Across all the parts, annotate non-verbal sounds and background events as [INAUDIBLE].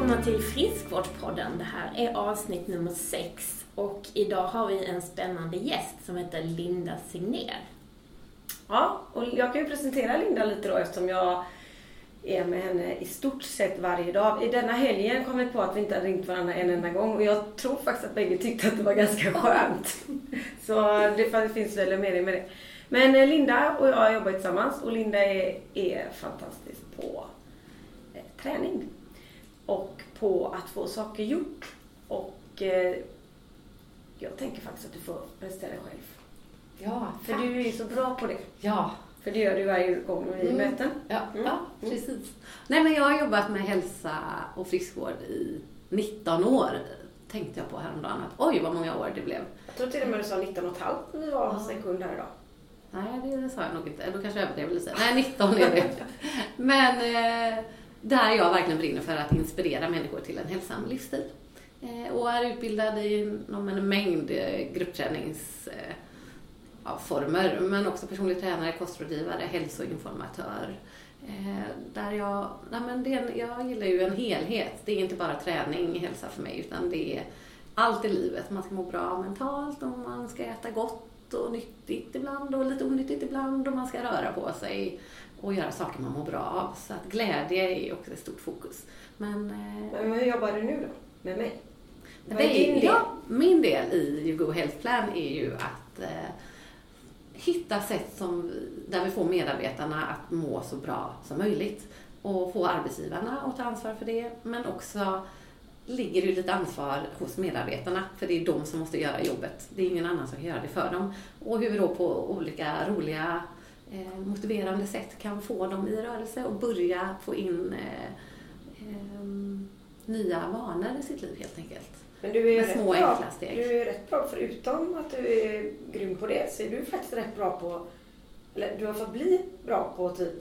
välkomna till Friskvårdspodden. Det här är avsnitt nummer sex och idag har vi en spännande gäst som heter Linda Signér. Ja, och jag kan ju presentera Linda lite då eftersom jag är med henne i stort sett varje dag. I denna helgen kom vi på att vi inte hade ringt varandra en enda gång och jag tror faktiskt att bägge tyckte att det var ganska [LAUGHS] skönt. Så det finns väl en mening med det. Men eh, Linda och jag jobbar tillsammans och Linda är, är fantastisk på eh, träning. Och på att få saker gjort. Och eh, jag tänker faktiskt att du får presentera dig själv. Ja, För du är så bra på det. Ja. För det gör du varje gång vi mm. möten. Ja, mm. ja, precis. Nej, men jag har jobbat med hälsa och friskvård i 19 år. Tänkte jag på häromdagen att oj vad många år det blev. Jag tror till och med du sa 19 och ett halvt när vi var ja. sekund här idag. Nej, det sa jag nog inte. Då kanske jag överdrev lite. Nej, 19 är det. [LAUGHS] Men eh, där jag verkligen brinner för att inspirera människor till en hälsosam livsstil. Eh, och är utbildad inom en mängd eh, gruppträningsformer. Eh, men också personlig tränare, kostrådgivare, hälsoinformatör. Där jag, nej men det, jag gillar ju en helhet. Det är inte bara träning, hälsa för mig, utan det är allt i livet. Man ska må bra mentalt och man ska äta gott och nyttigt ibland och lite onyttigt ibland och man ska röra på sig och göra saker man mår bra av. Så att glädje är också ett stort fokus. Men, eh, Men hur jobbar du nu då? Med mig? Vad är din del? Ja, min del i YouGo Health Plan är ju att eh, hitta sätt som, där vi får medarbetarna att må så bra som möjligt och få arbetsgivarna att ta ansvar för det men också ligger det lite ansvar hos medarbetarna för det är de som måste göra jobbet. Det är ingen annan som kan göra det för dem. Och hur vi då på olika roliga motiverande sätt kan få dem i rörelse och börja få in eh, eh, nya vanor i sitt liv helt enkelt. Men du är, Med små bra, enkla steg. du är rätt bra, förutom att du är grym på det, så är du faktiskt rätt bra på, eller du har fått bli bra på typ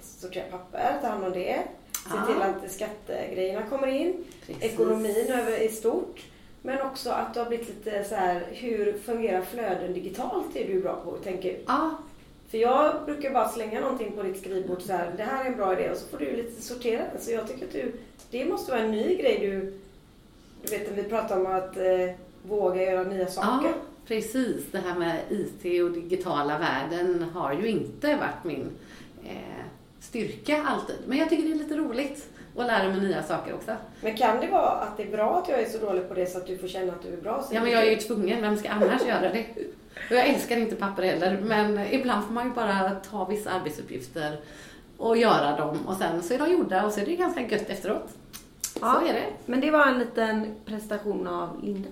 sortera papper, ta hand om det, Se ja. till att skattegrejerna kommer in. Precis. Ekonomin över i stort. Men också att du har blivit lite så här, hur fungerar flöden digitalt är du bra på, tänker Ja. För jag brukar bara slänga någonting på ditt skrivbord så här, det här är en bra idé och så får du lite sortera den. Så jag tycker att du, det måste vara en ny grej du, du vet vi pratar om att eh, våga göra nya saker. Ja, precis. Det här med IT och digitala världen har ju inte varit min eh, styrka alltid. Men jag tycker det är lite roligt att lära mig nya saker också. Men kan det vara att det är bra att jag är så dålig på det så att du får känna att du är bra? Ja, men jag är ju tvungen. Vem ska annars göra det? Och jag älskar inte papper heller, men ibland får man ju bara ta vissa arbetsuppgifter och göra dem och sen så är de gjorda och så är det ganska gött efteråt. Ja, så är det. Men det var en liten presentation av Linda.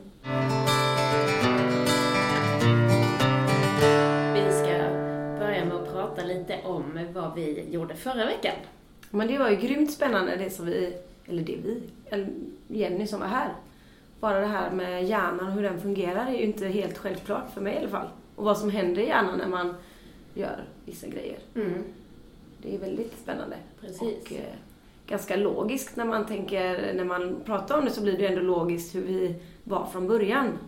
prata lite om vad vi gjorde förra veckan. Men det var ju grymt spännande det som vi, eller det vi, eller Jenny som var här. Bara det här med hjärnan och hur den fungerar är ju inte helt självklart för mig i alla fall. Och vad som händer i hjärnan när man gör vissa grejer. Mm. Det är väldigt spännande. Precis. Och eh, ganska logiskt när man tänker, när man pratar om det så blir det ändå logiskt hur vi var från början.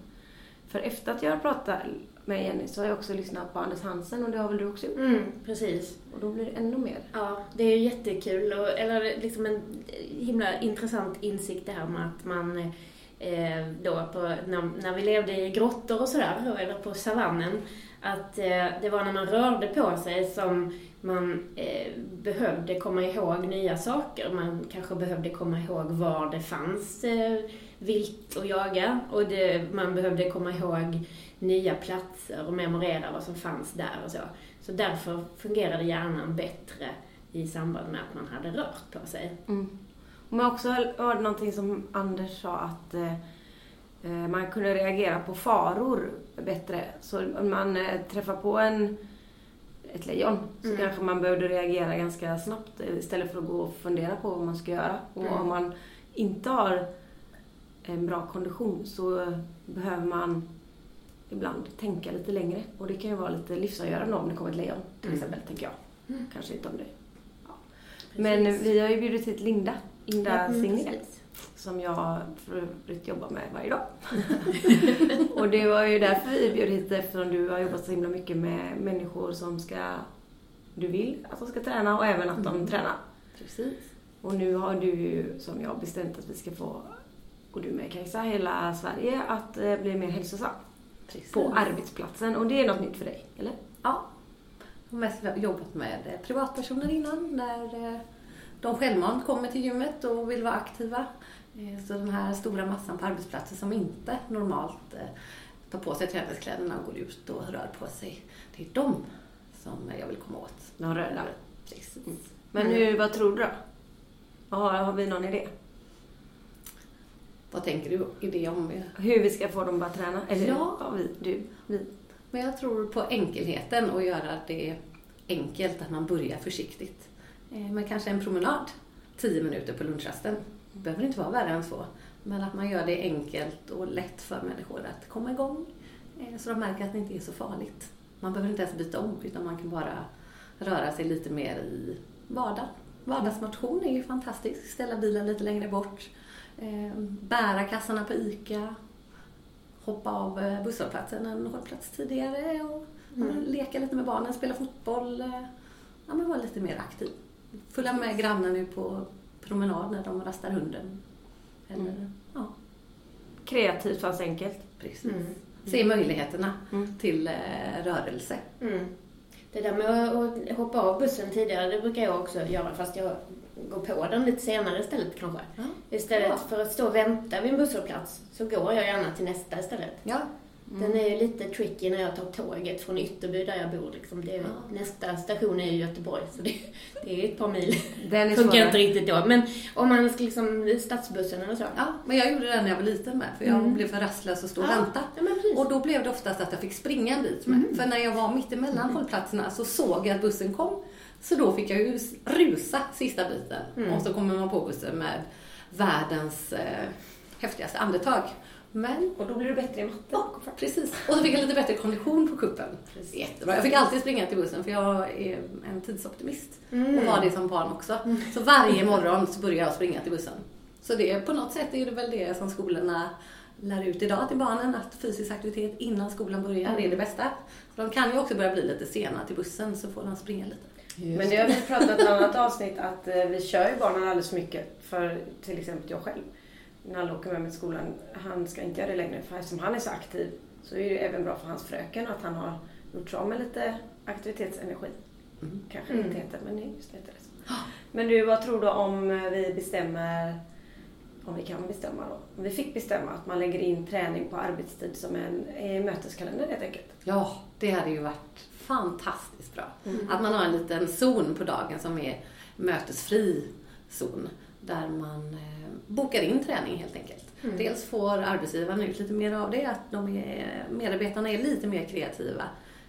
För efter att jag pratat med Jenny så har jag också lyssnat på Anders Hansen och det har väl du också gjort? Mm, precis. Och då blir det ännu mer. Ja, det är jättekul och, eller liksom en himla intressant insikt det här med att man eh, då på, när, när vi levde i grottor och sådär, eller på savannen, att eh, det var när man rörde på sig som man eh, behövde komma ihåg nya saker. Man kanske behövde komma ihåg var det fanns eh, vilt att jaga och det, man behövde komma ihåg nya platser och memorera vad som fanns där och så. Så därför fungerade hjärnan bättre i samband med att man hade rört på sig. Mm. Och man också hörde någonting som Anders sa att eh, eh, man kunde reagera på faror bättre. Så om man eh, träffar på en, ett lejon så mm. kanske man behövde reagera ganska snabbt istället för att gå och fundera på vad man ska göra. Och mm. om man inte har en bra kondition så behöver man ibland tänka lite längre. Och det kan ju vara lite livsavgörande om det kommer ett lejon till mm. exempel, tänker jag. Mm. Kanske inte om det. Ja. Men vi har ju bjudit hit Linda, Linda ja, mm, Signér. Som jag för övrigt jobbar med varje dag. [LAUGHS] och det var ju därför vi bjöd hit eftersom du har jobbat så himla mycket med människor som ska, du vill att de ska träna och även att de mm. tränar. Precis. Och nu har du ju, som jag, bestämt att vi ska få, och du med Kajsa, hela Sverige att eh, bli mer hälsosam Precis. på arbetsplatsen. Och det är något nytt för dig, eller? Ja. Jag har mest jobbat med privatpersoner innan där eh, de självmant kommer till gymmet och vill vara aktiva. Eh, Så den här stora massan på arbetsplatser som inte normalt eh, tar på sig träningskläderna och går ut och rör på sig. Det är de som jag vill komma åt. De röda. Precis. Men hur, vad tror du då? Har, har vi någon idé? Vad tänker du idé om? Hur vi ska få dem att träna? Eller, Ja. vi, du, vi. Men jag tror på enkelheten och göra det enkelt, att man börjar försiktigt. Eh, Men kanske en promenad, 10 minuter på lunchrasten. Det behöver inte vara värre än så. Men att man gör det enkelt och lätt för människor att komma igång. eh, Så de märker att det inte är så farligt. Man behöver inte ens byta om, utan man kan bara röra sig lite mer i vardagen. Vardagsmotion är ju fantastiskt. Ställa bilen lite längre bort. eh, Bära kassarna på ICA hoppa av busshållplatsen en hållplats tidigare och men, leka lite med barnen, spela fotboll. Ja, men vara lite mer aktiv. Följa med grannen ut på promenad när de rastar hunden. Eller, ja, Kreativt fast enkelt. precis. Mm. Se möjligheterna Mm. till eh, rörelse. Mm. Det där med att att hoppa av bussen tidigare, det brukar jag också göra fast jag går på den lite senare istället kanske. Ja. Istället Ja. för att stå och vänta vid en busshållplats så går jag gärna till nästa istället. Ja, Den är ju lite tricky när jag tar tåget från Ytterby där jag bor. Liksom. Det är, Ja. Nästa station är ju Göteborg så det, det är ett par mil. Den Funkar inte riktigt då. Men om man ska liksom, stadsbussen eller så. ja, men jag gjorde det när jag var liten med för jag Mm. blev för rastlös att stå och Ja, vänta. Ja. Och då blev det oftast att jag fick springa en bit med. Mm. För när jag var mitt emellan hållplatserna så såg jag att bussen kom. Så då fick jag ju rusa sista biten. Mm. Och så kommer man på bussen med världens eh, häftigaste andetag. Men, Och då blir du bättre i matte. ja, precis. Och så fick jag lite bättre kondition på kuppen. Jättebra. Jag fick alltid springa till bussen för jag är en tidsoptimist. Mm. Och var det som barn också. Så varje morgon så börjar jag springa till bussen. Så det, på något sätt är det väl det som skolorna lär ut idag till barnen, att fysisk aktivitet innan skolan börjar är det bästa. De kan ju också börja bli lite sena till bussen så får de springa lite. Men det har vi pratat i ett annat avsnitt att eh, vi kör ju barnen alldeles för mycket. För till exempel jag själv. När han åker med mig till skolan, han ska inte göra det längre. För eftersom han är så aktiv så är det även bra för hans fröken att han har gjort sig av med lite aktivitetsenergi. Mm. Kanske Mm. inte heter, men just det heter det så. Men du, vad tror du om vi bestämmer, om vi kan bestämma då, om vi fick bestämma att man lägger in träning på arbetstid som en eh, möteskalender helt enkelt? Ja, det hade ju varit fantastiskt bra. Mm. Att man har en liten zon på dagen som är mötesfri zon. Där man eh, bokar in träning helt enkelt. Mm. Dels får arbetsgivarna ut lite mer av det, att de är, medarbetarna är lite mer kreativa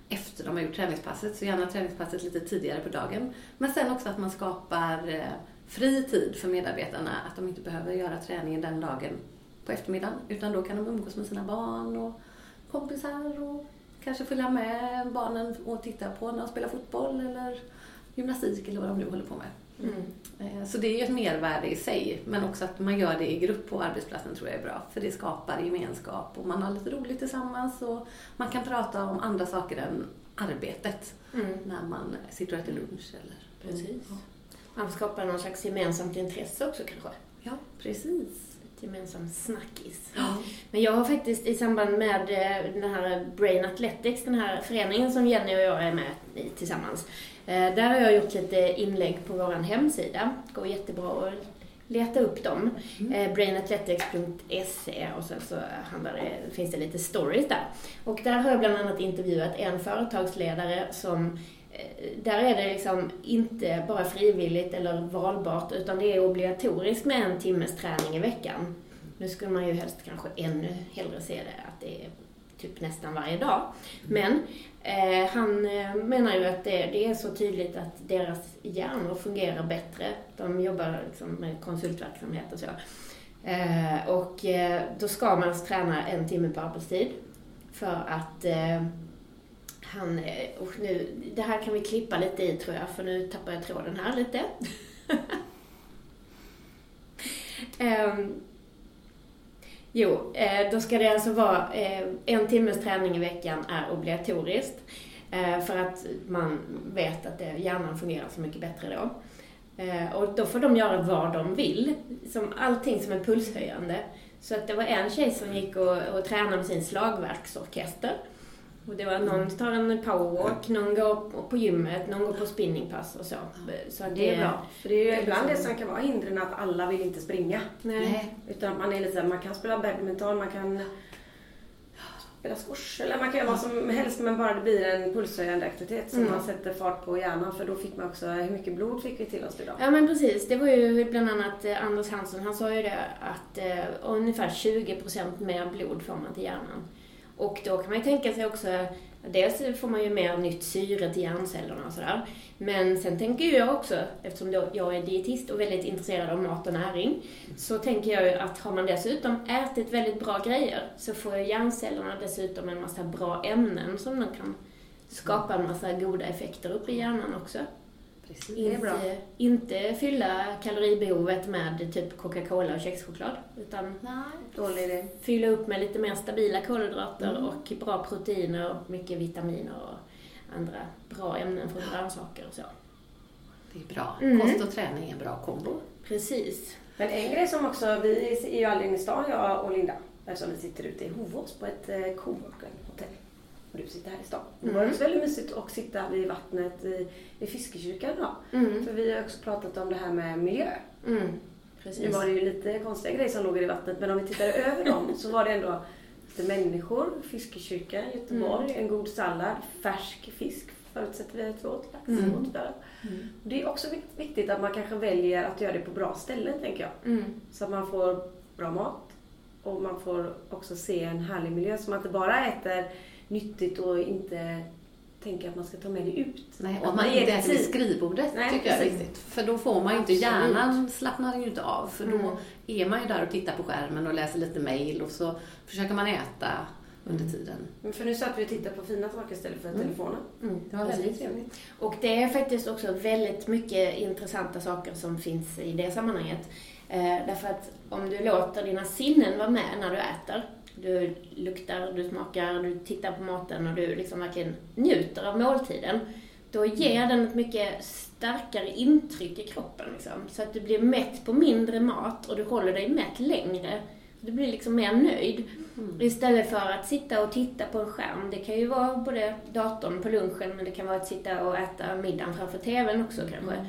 efter de har gjort träningspasset, så gärna träningspasset lite tidigare på dagen. Men sen också att man skapar eh, fri tid för medarbetarna, att de inte behöver göra träningen den dagen på eftermiddagen, utan då kan de umgås med sina barn och kompisar och kanske följa med barnen och titta på när de spelar fotboll eller gymnastik eller vad de nu håller på med. Mm. Eh, Så det är ju ett mervärde i sig, men också att man gör det i grupp på arbetsplatsen tror jag är bra. För det skapar gemenskap och man har lite roligt tillsammans och man kan prata om andra saker än arbetet Mm. när man sitter och äter lunch eller... Precis. Ja, Man skapar någon slags gemensamt intresse också kanske. ja precis. Ett gemensamt snackis. Ja. Men jag har faktiskt i samband med eh, den här Brain Athletics, den här föreningen som Jenny och jag är med i tillsammans. Eh, Där har jag gjort lite inlägg på vår hemsida. Går jättebra att leta upp dem. Eh, Brainathletics.se och sen så handlar det, finns det lite stories där. Och där har jag bland annat intervjuat en företagsledare som eh, där är det liksom inte bara frivilligt eller valbart utan det är obligatoriskt med en timmes träning i veckan. Nu skulle man ju helst kanske ännu hellre se det att det är typ nästan varje dag. Men eh, han eh, menar ju att det, det är så tydligt att deras hjärnor fungerar bättre. De jobbar liksom med konsultverksamhet och så. Eh, och eh, då ska man alltså träna en timme på arbetstid. För att eh, han, eh, och nu, det här kan vi klippa lite i tror jag, för nu tappar jag tråden här lite. um, [LAUGHS] jo, eh, då ska det alltså vara eh, en timmes träning i veckan är obligatoriskt. Eh, för att man vet att hjärnan fungerar så mycket bättre då. Och då får de göra vad de vill. Som allting som är pulshöjande. Så att det var en tjej som gick och, och tränade med sin slagverksorkester. Och det var någon tar en powerwalk, någon går på gymmet, någon går på spinningpass och så. så att Det är bra. För det är ju det är ibland det liksom- som kan vara hindren att alla vill inte springa. Nej. Utan man är lite man kan spela badminton, man kan spela squash eller man kan göra vad som helst men bara det blir en pulshöjande aktivitet som Mm. man sätter fart på hjärnan för då fick man också, hur mycket blod fick vi till oss idag? Ja men precis, det var ju bland annat eh, Anders Hansson, han sa ju det att eh, ungefär 20% mer blod får man till hjärnan. Och då kan man ju tänka sig också, dels får man ju mer nytt syre till hjärncellerna och sådär. Men sen tänker jag också, eftersom då jag är dietist och väldigt intresserad av mat och näring, så tänker jag ju att har man dessutom ätit väldigt bra grejer så får ju hjärncellerna dessutom en massa bra ämnen som de kan skapa en massa goda effekter uppe i hjärnan också. Precis. Det är bra. Inte, inte fylla kaloribehovet med typ Coca-Cola och kexchoklad. Utan Nej. Fylla upp med lite mer stabila kolhydrater Mm. och bra proteiner och mycket vitaminer och andra bra ämnen från grönsaker och så. Det är bra. Mm. Kost och träning är en bra kombo. Precis. Men en grej som också, vi är ju aldrig i stan jag och Linda eftersom vi sitter ute i Hovås på ett eh, Coworking hotell. Och du sitter här i stan. Det var Mm. också väldigt mysigt att sitta vid vattnet i, i Fiskekyrkan idag. Mm. För vi har också pratat om det här med miljö. Mm. Nu Precis. var det ju lite konstiga grejer som låg i vattnet men om vi tittar över dem [LAUGHS] så var det ändå lite människor, Fiskekyrkan, Göteborg, en god sallad, färsk fisk förutsätter vi att vi åt, lax Mm. åt där. Mm. Det är också vik- viktigt att man kanske väljer att göra det på bra ställen tänker jag. Mm. Så att man får bra mat och man får också se en härlig miljö så man inte bara äter nyttigt och inte tänker att man ska ta med det ut. Nej, och att man inte äter vid skrivbordet Nej, tycker jag är precis. viktigt. För då får man ju inte, hjärnan slappnar ju inte av. För då Mm. är man ju där och tittar på skärmen och läser lite mail och så försöker man äta under tiden. Men för nu satt vi och tittade på fina saker istället för Mm. telefonen. Mm. Det var Precis. väldigt trevligt. Och det är faktiskt också väldigt mycket intressanta saker som finns i det sammanhanget. Eh, därför att om du låter dina sinnen vara med när du äter, du luktar, du smakar, du tittar på maten och du liksom verkligen njuter av måltiden, då ger den ett mycket starkare intryck i kroppen. Liksom. Så att du blir mätt på mindre mat och du håller dig mätt längre. Du blir liksom mer nöjd. Mm. Istället för att sitta och titta på en skärm. Det kan ju vara både datorn på lunchen men det kan vara att sitta och äta middagen framför TVn också kanske. Mm.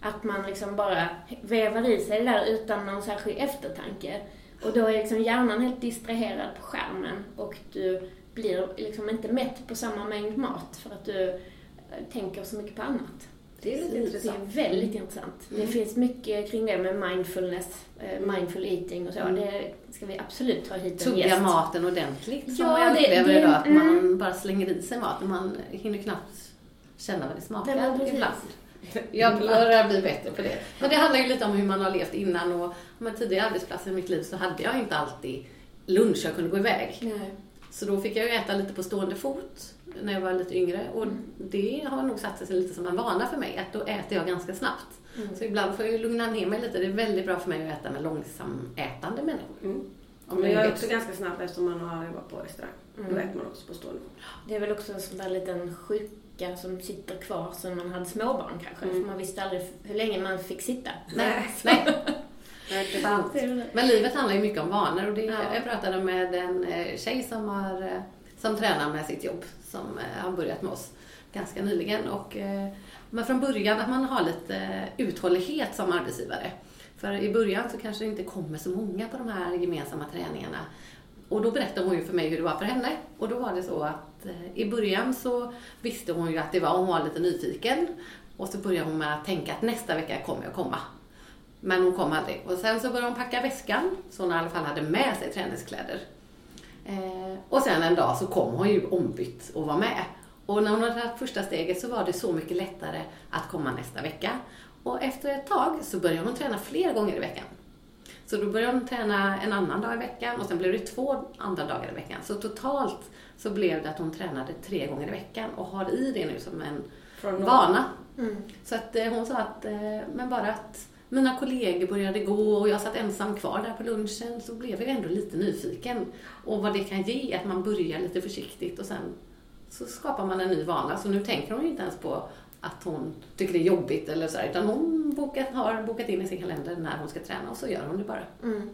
Att man liksom bara vevar i sig det där utan någon särskild eftertanke. Och då är liksom hjärnan helt distraherad på skärmen och du blir liksom inte mätt på samma mängd mat för att du eh, tänker så mycket på annat. Det är lite Det är intressant. väldigt intressant. Det Mm. finns mycket kring det med mindfulness, eh, mindful eating och så. Mm. Det ska vi absolut ha hit en Tugga gäst. maten ordentligt som Ja, jag det- upplever det- idag. Att man mm. bara slänger i sig mat och man hinner knappt känna vad det smakar ibland. [LAUGHS] Jag börjar bli bättre på det. Men det handlar ju lite om hur man har levt innan och med tidigare arbetsplatser i mitt liv så hade jag inte alltid lunch jag kunde gå iväg. Nej. Så då fick jag ju äta lite på stående fot när jag var lite yngre och det har nog satt sig lite som en vana för mig att då äter jag ganska snabbt. Mm. Så ibland får jag lugna ner mig lite. Det är väldigt bra för mig att äta med långsamätande människor. Mm. Men jag är också ganska snabb eftersom man har jobbat på restaurang. Då Mm. äter man också på stående fot. Det är väl också en sån där liten sjuka som sitter kvar sen man hade småbarn kanske. Mm. För man visste aldrig hur länge man fick sitta. Nej, nej. Men livet handlar ju mycket om vanor och det, Ja. jag pratade med en eh, tjej som, har, eh, som tränar med sitt jobb som eh, har börjat med oss ganska nyligen. Och, men från början att man har lite uthållighet som arbetsgivare. För i början så kanske det inte kommer så många på de här gemensamma träningarna. Och då berättade hon ju för mig hur det var för henne. Och då var det så att eh, i början så visste hon ju att det var, hon var lite nyfiken. Och så började hon med att tänka att nästa vecka kommer jag komma. Men hon kom aldrig. Och sen så började hon packa väskan, så hon i alla fall hade med sig träningskläder. Eh, och sen en dag så kom hon ju ombytt och var med. Och när hon hade tagit första steget så var det så mycket lättare att komma nästa vecka. Och efter ett tag så började hon träna fler gånger i veckan. Så då började hon träna en annan dag i veckan och sen blev det två andra dagar i veckan. Så totalt så blev det att hon tränade tre gånger i veckan och har i det nu som en Från vana. Mm. Så att eh, hon sa att, eh, men bara att mina kollegor började gå och jag satt ensam kvar där på lunchen så blev jag ändå lite nyfiken. Och vad det kan ge, att man börjar lite försiktigt och sen så skapar man en ny vana. Så nu tänker hon ju inte ens på att hon tycker det är jobbigt eller så här, utan hon bokat, har bokat in i sin kalender när hon ska träna och så gör hon det bara. Mm.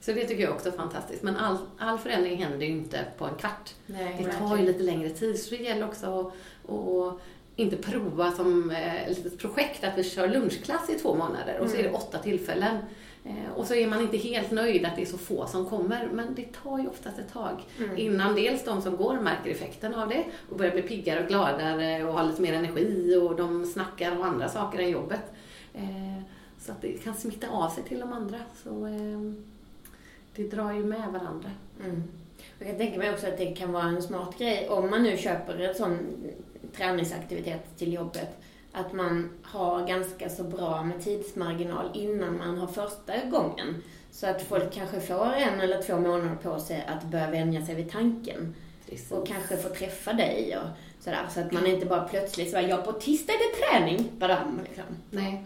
Så det tycker jag också är fantastiskt. Men all, all förändring händer ju inte på en kvart. Nej, Det tar ju lite längre tid, så det gäller också att, att inte prova som eh, ett litet projekt att vi kör lunchklass i två månader och så är det åtta tillfällen. Eh, Och så är man inte helt nöjd att det är så få som kommer, men det tar ju oftast ett tag innan dels de som går märker effekten av det och börjar bli piggare och gladare och har lite mer energi och de snackar om andra saker än jobbet. Eh, Så att det kan smitta av sig till de andra. Så eh, det drar ju med varandra. Mm. Jag kan tänka mig också att det kan vara en smart grej om man nu köper en sån träningsaktivitet till jobbet. Att man har ganska så bra med tidsmarginal innan man har första gången. Så att folk kanske får en eller två månader på sig att börja vänja sig vid tanken. Precis. Och kanske få träffa dig och sådär. Så att man inte bara plötsligt säger ja på tisdag är det träning, badam, liksom. Nej.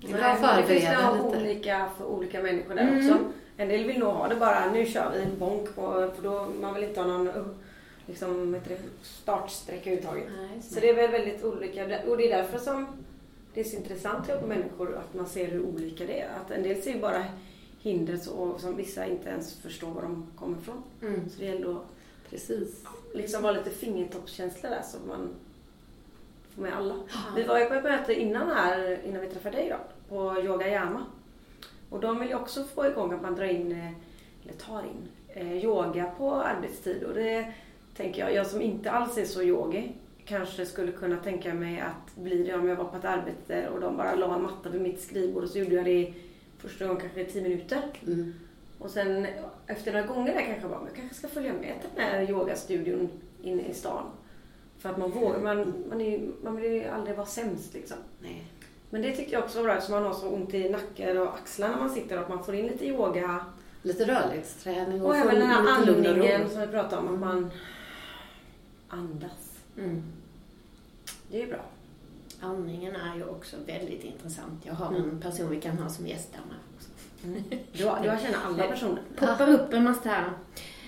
Det är Nej, det finns nog lite. olika för olika människor där Mm. också. En del vill nog ha det bara, nu kör vi en bonk på, för då man vill inte ha någon uh, liksom, startsträcka överhuvudtaget. Nej, Så det är väl väldigt olika och det är därför som det är så intressant att jobba med människor, att man ser hur olika det är. Att en del ser bara hinder så, som vissa inte ens förstår var de kommer ifrån. Mm. Så det gäller att Precis. liksom vara lite fingertoppskänsla där så man får med alla. Vi var ju på ett möte innan här, innan vi träffade dig då, på Yoga Yama. Och de vill ju också få igång att man drar in, eh, eller tar in, eh, yoga på arbetstid. Och det tänker jag, jag som inte alls är så yogi, kanske skulle kunna tänka mig att bli det om jag var på ett arbete och de bara la en matta vid mitt skrivbord och så gjorde jag det första gången kanske i tio minuter. Mm. Och sen efter några gånger där kanske jag bara, jag kanske ska följa med till den här yogastudion inne i stan. För att man vågar, man, man, är, man vill ju aldrig vara sämst liksom. Nej. Men det tycker jag också var bra eftersom man har så ont i nacken och axlarna när man sitter att man får in lite yoga. Lite rörlighetsträning och, Och även den här andningen som vi pratade om, att man andas. Mm. Det är bra. Andningen är ju också väldigt intressant. Jag har en person vi kan ha som gäst där med också. [LAUGHS] Du, har- du har känner alla personer. Poppar upp en massa här.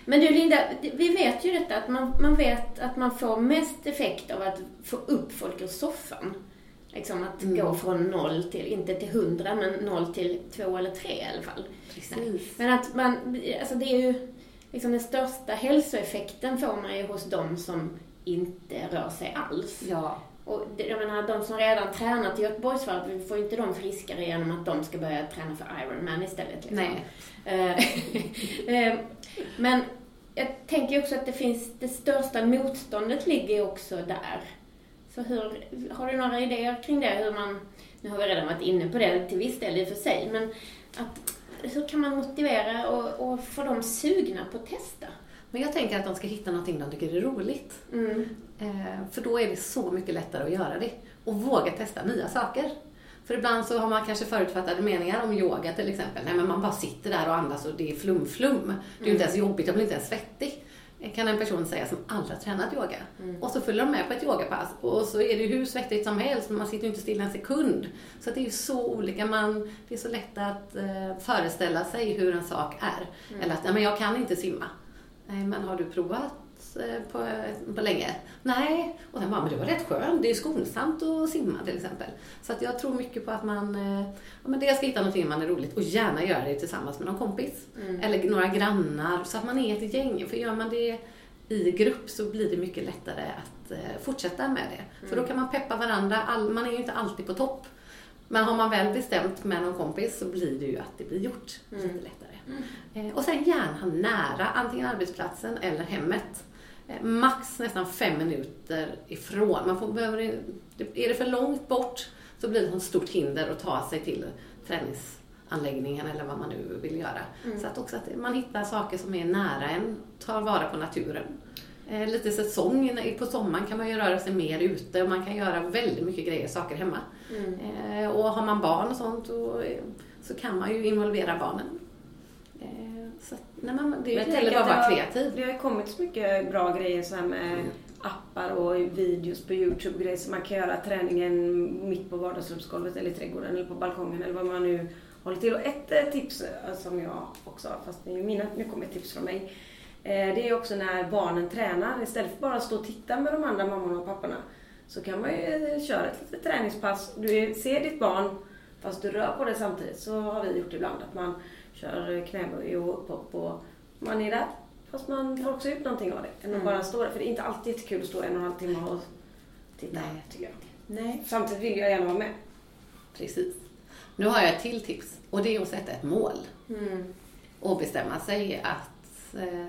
Men du Linda, vi vet ju detta att man, man vet att man får mest effekt av att få upp folk ur soffan. Liksom att Mm. gå från noll till, inte till hundra, men noll till två eller tre i alla fall. Precis. Men att man, alltså det är ju, liksom den största hälsoeffekten får man ju hos de som inte rör sig alls. Ja. Och jag menar, de som redan tränat i Göteborgsvarvet, vi får ju inte de friskare genom att de ska börja träna för Ironman istället. Liksom. Nej. Eh, [LAUGHS] eh, Men jag tänker också att det finns, det största motståndet ligger också där. Så hur, har du några idéer kring det? Hur man, nu har vi redan varit inne på det till viss del i och för sig, men att, hur kan man motivera och, och få dem sugna på att testa? Men jag tänker att de ska hitta någonting de tycker är roligt. Mm. Eh, för då är det så mycket lättare att göra det. Och våga testa nya saker. För ibland så har man kanske förutfattade meningar om yoga till exempel. Nej men man bara sitter där och andas och det är flum-flum. Det är ju inte ens jobbigt, jag blir inte ens svettig. Kan en person säga som aldrig har tränat yoga. Och så följer de med på ett yogapass och så är det hur svettigt som helst men man sitter ju inte still en sekund. Så det är ju så olika. Man, det är så lätt att eh, föreställa sig hur en sak är. Eller att, nej men jag kan inte simma. Nej men har du provat på, på länge? Nej. Och sen bara, men det var rätt skönt. Det är skonsamt att simma till exempel. Så att jag tror mycket på att man, eh, ja men dels ska hitta någonting man är roligt och gärna göra det tillsammans med någon kompis. Eller några grannar så att man är ett gäng. För gör man det i grupp så blir det mycket lättare att eh, fortsätta med det. För då kan man peppa varandra. All, man är ju inte alltid på topp. Men har man väl bestämt med någon kompis så blir det ju att det blir gjort lite lättare. Eh, och sen gärna nära, antingen arbetsplatsen eller hemmet. Eh, max nästan fem minuter ifrån. Man får, behöver, är det för långt bort så blir det ett stort hinder att ta sig till träningsanläggningen eller vad man nu vill göra. Så att också att man hittar saker som är nära en, tar vara på naturen. Eh, lite säsong, på sommaren kan man ju röra sig mer ute och man kan göra väldigt mycket grejer, saker hemma. Eh, och har man barn och sånt och, eh, så kan man ju involvera barnen. Så nej, men det Men tänker bara vara kreativ. Det har kommit så mycket bra grejer så här med appar och videos på Youtube grejer så man kan göra träningen mitt på vardagsrumsgolvet eller i trädgården eller på balkongen eller vad man nu håller till. Och ett eh, tips eh, som jag också har, fast mina, nu kommer ett tips från mig. Eh, Det är också när barnen tränar istället för bara att stå och titta med de andra mammorna och papporna Så kan man ju köra ett litet träningspass. Du ser ditt barn fast du rör på det samtidigt. Så har vi gjort ibland att man kör knäböj och upphopp och man är där. Fast man får också ut någonting av det. Än att bara stå där. För det är inte alltid jättekul att stå en och en halv timme och titta. Nej. Tycker jag. Nej. Samtidigt vill jag gärna vara med. Precis. Nu har jag ett till tips och det är att sätta ett mål Mm. och bestämma sig att, eh,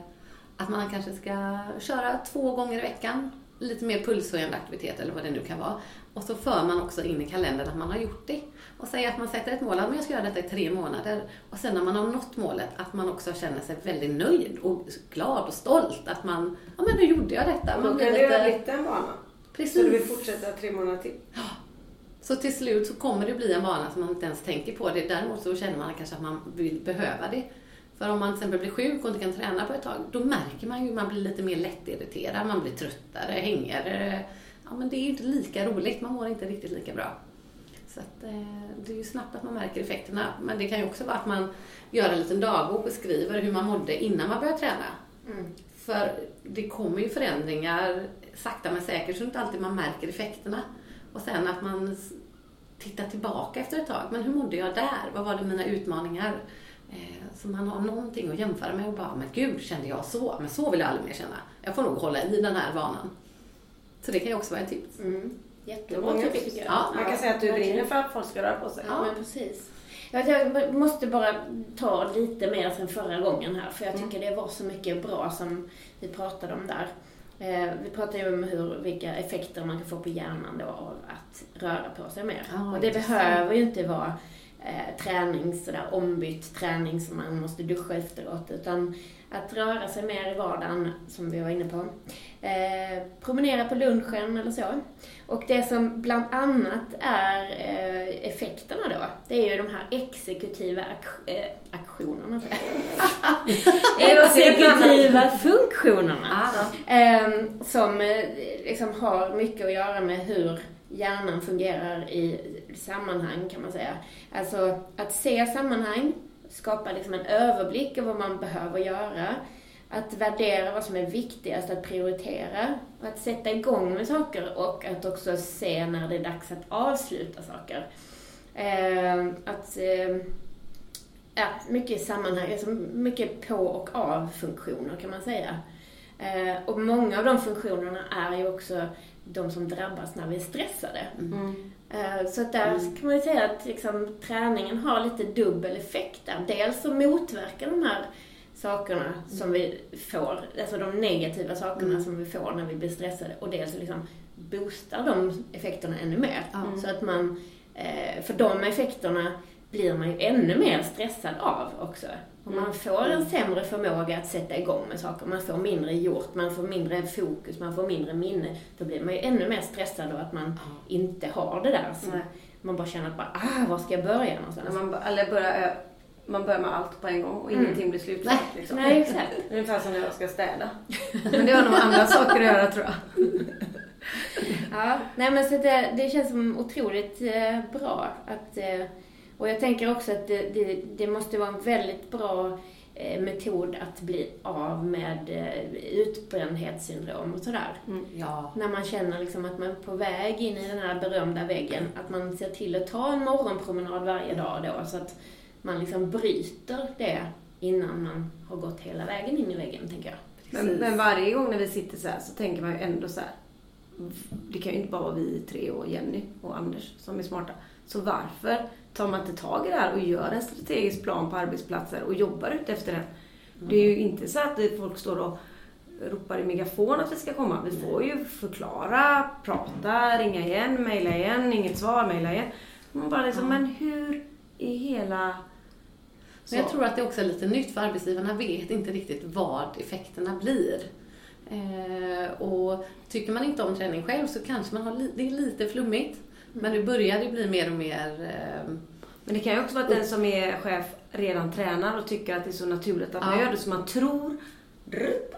att man kanske ska köra två gånger i veckan. Lite mer pulshöjande aktivitet eller vad det nu kan vara. Och så för man också in i kalendern att man har gjort det. Och säger att man sätter ett mål, att jag ska göra detta i tre månader. Och sen när man har nått målet, att man också känner sig väldigt nöjd och glad och stolt. Att man, ja men nu gjorde jag detta. Man blir kan det lite, en vana. precis. Så du vill fortsätta tre månader till. Så till slut så kommer det bli en vana som man inte ens tänker på det. Däremot så känner man kanske att man vill behöva det. För om man till exempel blir sjuk och inte kan träna på ett tag, då märker man ju att man blir lite mer lättirriterad, man blir tröttare, hängigare. Ja, men det är ju inte lika roligt, man mår inte riktigt lika bra. Så att, eh, det är ju snabbt att man märker effekterna. Men det kan ju också vara att man gör en liten dagbok och skriver hur man mådde innan man började träna. Mm. För det kommer ju förändringar sakta men säkert så inte alltid man märker effekterna. Och sen att man tittar tillbaka efter ett tag. Men hur mådde jag där? Vad var det mina utmaningar? Eh, så man har någonting att jämföra med och bara, men gud, kände jag så? Men så vill jag aldrig mer känna. Jag får nog hålla i den här vanan. Så det kan ju också vara ett tips. Mm. Jättebra tips. tycker jag. Ja, Man kan säga att du brinner för att folk ska röra på sig. Ja, men precis. Jag, måste bara ta lite mer sen förra gången här, för jag tycker det var så mycket bra som vi pratade om där. Eh, vi pratade ju om hur, vilka effekter man kan få på hjärnan då av att röra på sig mer. Ja, och det intressant. behöver ju inte vara eh, träning, sådär ombytt träning som man måste duscha efteråt, utan att röra sig mer i vardagen, som vi var inne på. Eh, promenera på lunchen eller så. Och det som bland annat är eh, effekterna då, det är ju de här exekutiva ak- eh, aktionerna. [LAUGHS] exekutiva funktionerna. Ah, Ehm, som liksom har mycket att göra med hur hjärnan fungerar i sammanhang kan man säga. Alltså att se sammanhang, skapa liksom en överblick över vad man behöver göra. Att värdera vad som är viktigast att prioritera. Och att sätta igång med saker och att också se när det är dags att avsluta saker. Eh, att eh, Ja, mycket sammanhang, alltså mycket på och av funktioner kan man säga. Eh, och många av de funktionerna är ju också de som drabbas när vi är stressade. Mm. Eh, så att där kan man ju säga att liksom, träningen har lite dubbel effekt där. Dels så motverkar de här sakerna som vi får, alltså de negativa sakerna som vi får när vi blir stressade och dels så liksom boostar de effekterna ännu mer. Ja. Så att man, eh, för de effekterna blir man ju ännu mer stressad av också. Och man får en sämre förmåga att sätta igång med saker. Man får mindre gjort, man får mindre fokus, man får mindre minne. Då blir man ju ännu mer stressad av att man inte har det där. Så Nej. man bara känner att bara, ah, var ska jag börja någonstans? man, eller börjar, ö- man börjar med allt på en gång och Mm. ingenting blir slutfört. Nej, liksom. Nej, exakt. [LAUGHS] Ungefär som när jag ska städa. Men det har nog andra [LAUGHS] saker att göra tror jag. Ja, nej men så det, det känns som otroligt eh, bra att, eh, och jag tänker också att det, det, det måste vara en väldigt bra eh, metod att bli av med eh, utbrändhetssyndrom och sådär. ja. När man känner liksom att man är på väg in i den här berömda väggen, att man ser till att ta en morgonpromenad varje dag då, så att man liksom bryter det innan man har gått hela vägen in i väggen, tänker jag. Men, men varje gång när vi sitter så här så tänker man ju ändå så här. Det kan ju inte bara vara vi tre och Jenny och Anders som är smarta. Så varför tar man inte tag i det här och gör en strategisk plan på arbetsplatser och jobbar ut efter den? Det är ju inte så att folk står och ropar i megafon att vi ska komma. Vi får ju förklara, prata, ringa igen, mejla igen, inget svar, mejla igen. Man bara liksom, men hur i hela... Men jag tror att det också är lite nytt för arbetsgivarna vet inte riktigt vad effekterna blir. Eh, och tycker man inte om träning själv så kanske man har li- det är lite flummigt. Men nu börjar det bli mer och mer eh, Men det kan ju också vara att den som är chef redan tränar och tycker att det är så naturligt att man Ja. gör det så man tror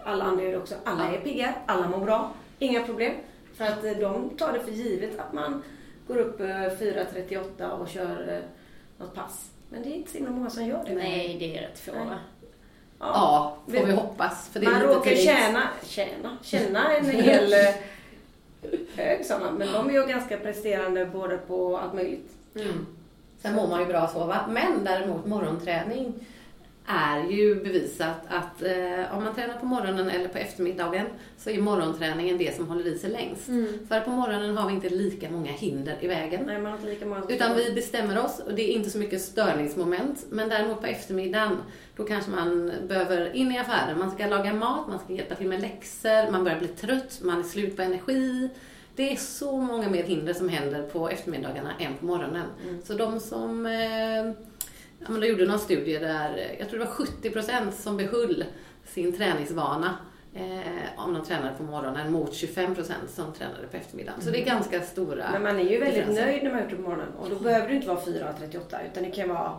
alla andra gör det också. Alla är pigga, alla mår bra, inga problem. För att eh, de tar det för givet att man går upp eh, 4.38 och kör eh, något pass. Men det är inte så himla många som gör det. Nej, det är rätt få va? ja, får Vi- hoppas. För det är man lite råkar tjäna, tjäna, känna en [LAUGHS] hel, eh, hög sådana, men de är ju ganska presterande både på allt möjligt. Mm. Sen mår man ju bra att sova. Men däremot morgonträning är ju bevisat att eh, om man tränar på morgonen eller på eftermiddagen så är morgonträningen det som håller i sig längst. Mm. För på morgonen har vi inte lika många hinder i vägen. Nej, man har inte lika många Utan vi bestämmer oss och det är inte så mycket störningsmoment. Men däremot på eftermiddagen, då kanske man behöver in i affären. Man ska laga mat, man ska hjälpa till med läxor, man börjar bli trött, man är slut på energi. Det är så många mer hinder som händer på eftermiddagarna än på morgonen. Mm. Så de som eh, Ja, men de gjorde någon studie där, eh, jag tror det var 70 procent som behöll sin träningsvana eh, om de tränade på morgonen mot 25 procent som tränade på eftermiddagen. Så det är ganska stora Men man är ju väldigt differenser. nöjd när man har gjort det på morgonen. Och då behöver det inte vara 4.38 utan det kan vara...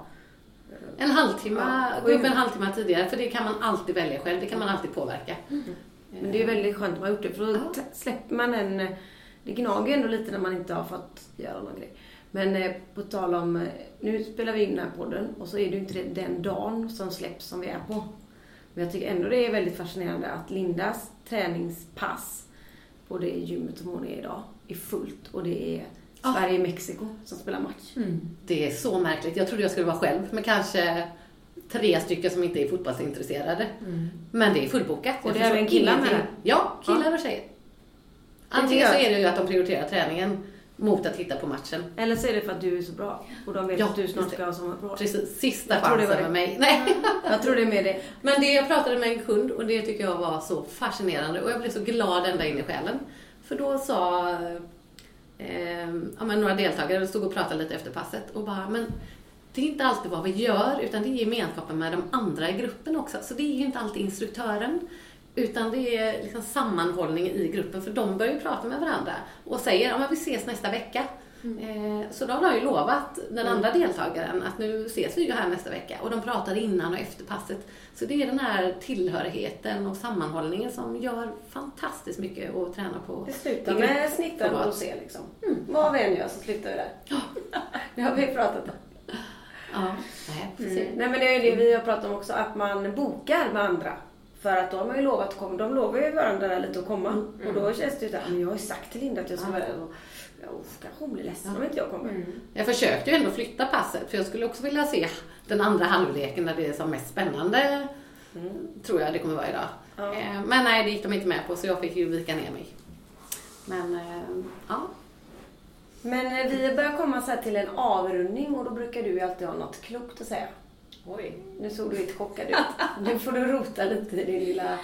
En halvtimme, Ja, gå upp en halvtimme tidigare, för det kan man alltid välja själv. Det kan man alltid påverka. Men det är väldigt skönt att man har gjort det för då Ja. släpper man en... Det gnager ju ändå lite när man inte har fått göra någon grej. Men eh, på tal om... eh, Nu spelar vi in den här podden och så är det ju inte den dagen som släpps som vi är på. Men jag tycker ändå det är väldigt fascinerande att Lindas träningspass på det gymmet som hon är idag är fullt och det är. Sverige-Mexiko som spelar match. Mm. Det är så märkligt. Jag trodde jag skulle vara själv med kanske tre stycken som inte är fotbollsintresserade. Mm. Men det är fullbokat. Och det är även killar med. Ja, killar och tjejer. Antingen så är det ju att de prioriterar träningen mot att titta på matchen. Eller så är det för att du är så bra och de vet Ja, att du snart ska ha sommarprov. Precis, sista Jag chansen med mig. Nej. Jag tror det är med det. Men det jag pratade med en kund och det tycker jag var så fascinerande och jag blev så glad ända in i själen. För då sa eh, ja, men några deltagare, stod och pratade lite efter passet och bara, men det är inte alltid vad vi gör utan det är gemenskapen med de andra i gruppen också. Så det är ju inte alltid instruktören utan det är liksom sammanhållning i gruppen för de börjar ju prata med varandra och säger, ja men vi ses nästa vecka. Eh, Så då har de ju lovat den andra deltagaren att nu ses vi ju här nästa vecka. Och de pratar innan och efter passet. Så det är den här tillhörigheten och sammanhållningen som gör fantastiskt mycket att träna på. Det slutar med grupp- snittar och rosé liksom. Vad vi än gör så slutar vi där. [LAUGHS] det har vi pratat om. Ja, nej. Mm. Nej men det är ju det vi har pratat om också, att man bokar med andra. För att då har ju lovat komma. De lovar ju varandra lite att komma. Och då känns det ju såhär, men jag har ju sagt till Linda att jag ska vara där. Och, kanske hon blir ledsen om inte jag kommer. Mm. Jag försökte ju ändå flytta passet för jag skulle också vilja se den andra halvleken där det är som mest spännande. Tror jag det kommer vara idag. Ja. Eh, Men nej, det gick de inte med på så jag fick ju vika ner mig. Men eh, ja, Men eh, vi börjar komma så här till en avrundning och då brukar du ju alltid ha något klokt att säga. Oj. Nu såg du lite chockad ut. Nu får du rota lite i din lilla...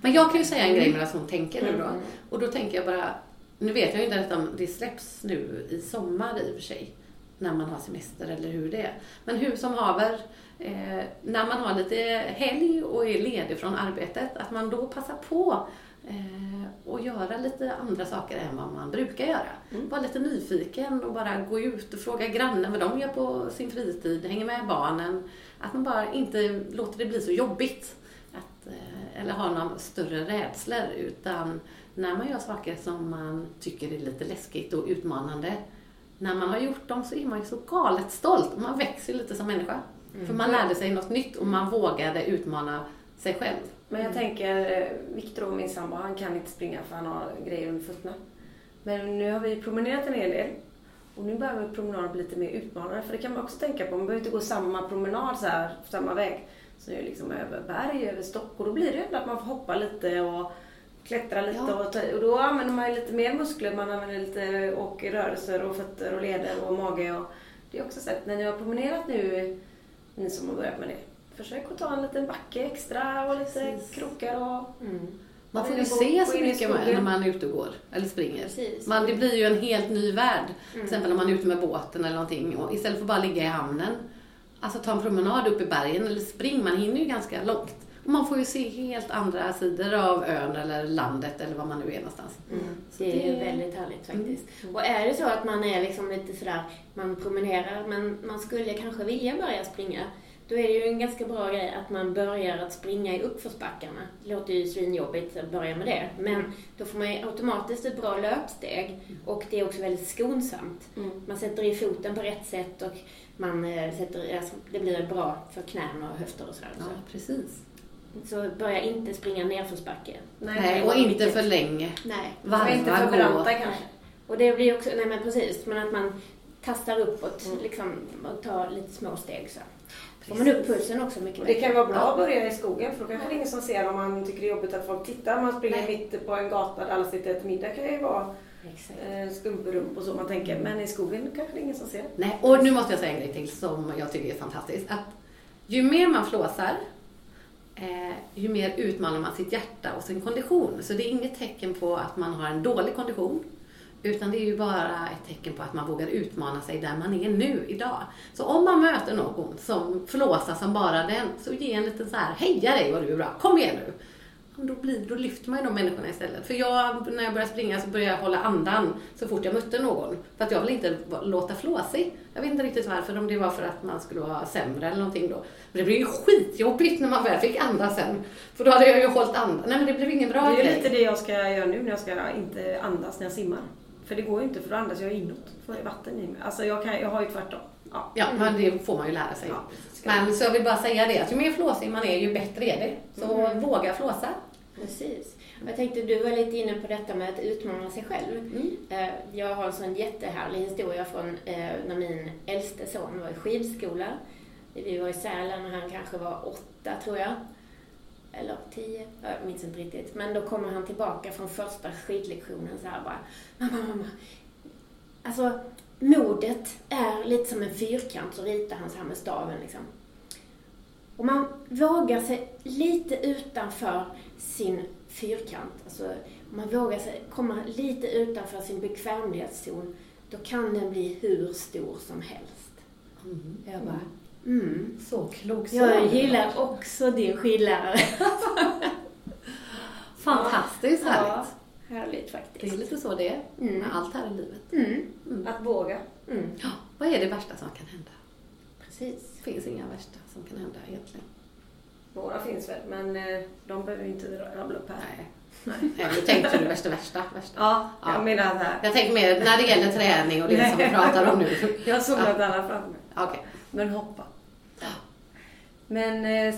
Men jag kan ju säga en grej medan hon tänker nu då. Mm. Och då tänker jag bara, nu vet jag ju inte om det släpps nu i sommar i och för sig. När man har semester eller hur det är. Men hur som haver, eh, när man har lite helg och är ledig från arbetet, att man då passar på och göra lite andra saker än vad man brukar göra. Mm. Vara lite nyfiken och bara gå ut och fråga grannen vad de gör på sin fritid, hänga med barnen. Att man bara inte låter det bli så jobbigt. Att, eh, eller har några större rädslor utan när man gör saker som man tycker är lite läskigt och utmanande när man har gjort dem så är man ju så galet stolt och man växer lite som människa. För man lärde sig något nytt och man vågade utmana sig själv. Men jag tänker, eh, Viktor och min sambo, han kan inte springa för han har grejer under fötterna. Men nu har vi promenerat en hel del. Och nu behöver promenaden bli lite mer utmanande. För det kan man också tänka på. Man behöver inte gå samma promenad så här, samma väg. Så det är liksom över berg, över stock. Och då blir det ändå att man får hoppa lite och klättra lite. Ja. Och, ta, och då använder man ju lite mer muskler. Man använder lite och rörelser och fötter och leder och mage. Och det är också så att när ni har promenerat nu, ni som har börjat med det. Försök att ta en liten backe extra och lite Precis. krokar och... Mm. Man får ju se så mycket när man är ute och går eller springer. Precis. Man, det blir ju en helt ny värld. Till Mm. exempel när man är ute med båten eller någonting och istället för att bara ligga i hamnen. Alltså ta en promenad upp i bergen eller spring, man hinner ju ganska långt. Och man får ju se helt andra sidor av ön eller landet eller var man nu är någonstans. Mm. Det är ju det- väldigt härligt faktiskt. Och är det så att man är liksom lite sådär, man promenerar men man skulle kanske vilja börja springa. Då är det ju en ganska bra grej att man börjar att springa i uppförsbackarna. Det låter ju svinjobbigt att börja med det. Men då får man ju automatiskt ett bra löpsteg och det är också väldigt skonsamt. Mm. Man sätter i foten på rätt sätt och man eh, sätter, alltså, det blir bra för knän och höfter och sådär. Ja, Så. precis. så börja inte springa nerförsbacke. Nej, och inte för länge. Nej. Varva inte för branta kanske. Och det blir också, nej men precis, men att man tastar uppåt Mm. liksom och tar lite små steg så. Får man upp pulsen också mycket Och det kan vara bra att börja i skogen för då kanske det är ingen som ser om man tycker det är jobbigt att folk tittar. Man springer Nej. mitt på en gata där alla sitter och äter middag kan ju vara eh, skumperump och så man tänker. Men i skogen kanske det är ingen som ser. Nej, och nu måste jag säga en grej till som jag tycker är fantastiskt. Att ju mer man flåsar, eh, ju mer utmanar man sitt hjärta och sin kondition. Så det är inget tecken på att man har en dålig kondition. Utan det är ju bara ett tecken på att man vågar utmana sig där man är nu, idag. Så om man möter någon som flåsar som bara den, så ge en liten så här, heja dig vad du är bra, kom igen nu. Då, blir, då lyfter man ju de människorna istället. För jag, när jag började springa så började jag hålla andan så fort jag mötte någon. För att jag vill inte låta flåsig. Jag vet inte riktigt varför, om det var för att man skulle vara sämre eller någonting då. Men det blev ju skitjobbigt när man väl fick andas sen. För då hade jag ju hållit andan. Nej men det blev ingen bra Det är grej. ju lite det jag ska göra nu när jag ska inte andas när jag simmar. För det går ju inte för då andas jag inåt. Får jag vatten i mig. Alltså jag, kan, jag har ju tvärtom. Ja. Ja, men det får man ju lära sig. Ja. Men så jag vill bara säga det, att ju mer flåsig man är, ju bättre är det. Så våga flåsa. Precis. Och Jag tänkte, du var lite inne på detta med att utmana sig själv. Mm. Eh, Jag har en sån jättehärlig historia från eh, när min äldste son var i skidskola. Vi var i Sälen och han kanske var åtta, tror jag. Eller tio, jag minns inte riktigt. Men då kommer han tillbaka från första skidlektionen så här bara, mamma, mamma. Alltså, modet är lite som en fyrkant, så ritar han så här med staven liksom. Och man vågar sig lite utanför sin fyrkant, alltså man vågar sig komma lite utanför sin bekvämlighetszon, då kan den bli hur stor som helst. Mm. Jag bara, mm. Så klok son. Jag gillar också din skidlärare. [LAUGHS] Fantastiskt härligt. Härligt Det är faktiskt. lite så det är Mm. med allt här i livet. Mm. Mm. Att våga. Mm. Ja, vad är det värsta som kan hända? Precis. Det finns inga värsta som kan hända egentligen. Några finns väl men eh, de behöver vi inte rabbla upp här. Nej. Nej, nu tänkte du värsta, värsta, värsta. Ja, jag Ja. menar så här. Jag tänker mer när det gäller träning och det som vi pratar om nu. Jag såg något annat framför mig. Okej. Men hoppa. Men eh,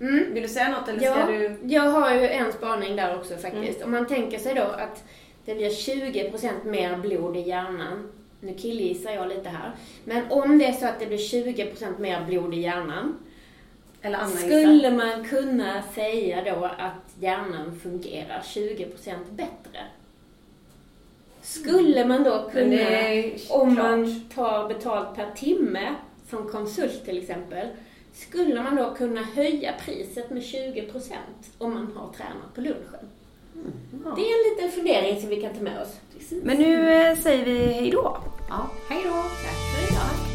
Mm. vill du säga något eller ska Ja, du? jag har ju en spaning där också faktiskt. Om man tänker sig då att det blir 20% mer blod i hjärnan. Nu killgissar jag lite här. Men om det är så att det blir 20% mer blod i hjärnan. Eller gissar. Skulle man kunna säga då att hjärnan fungerar 20% bättre? Skulle man då kunna, om klart. man tar betalt per timme, som konsult till exempel, skulle man då kunna höja priset med 20% om man har tränat på lunchen? Ja. Det är en liten fundering som vi kan ta med oss. Men nu eh, säger vi hej då. Ja, hej då.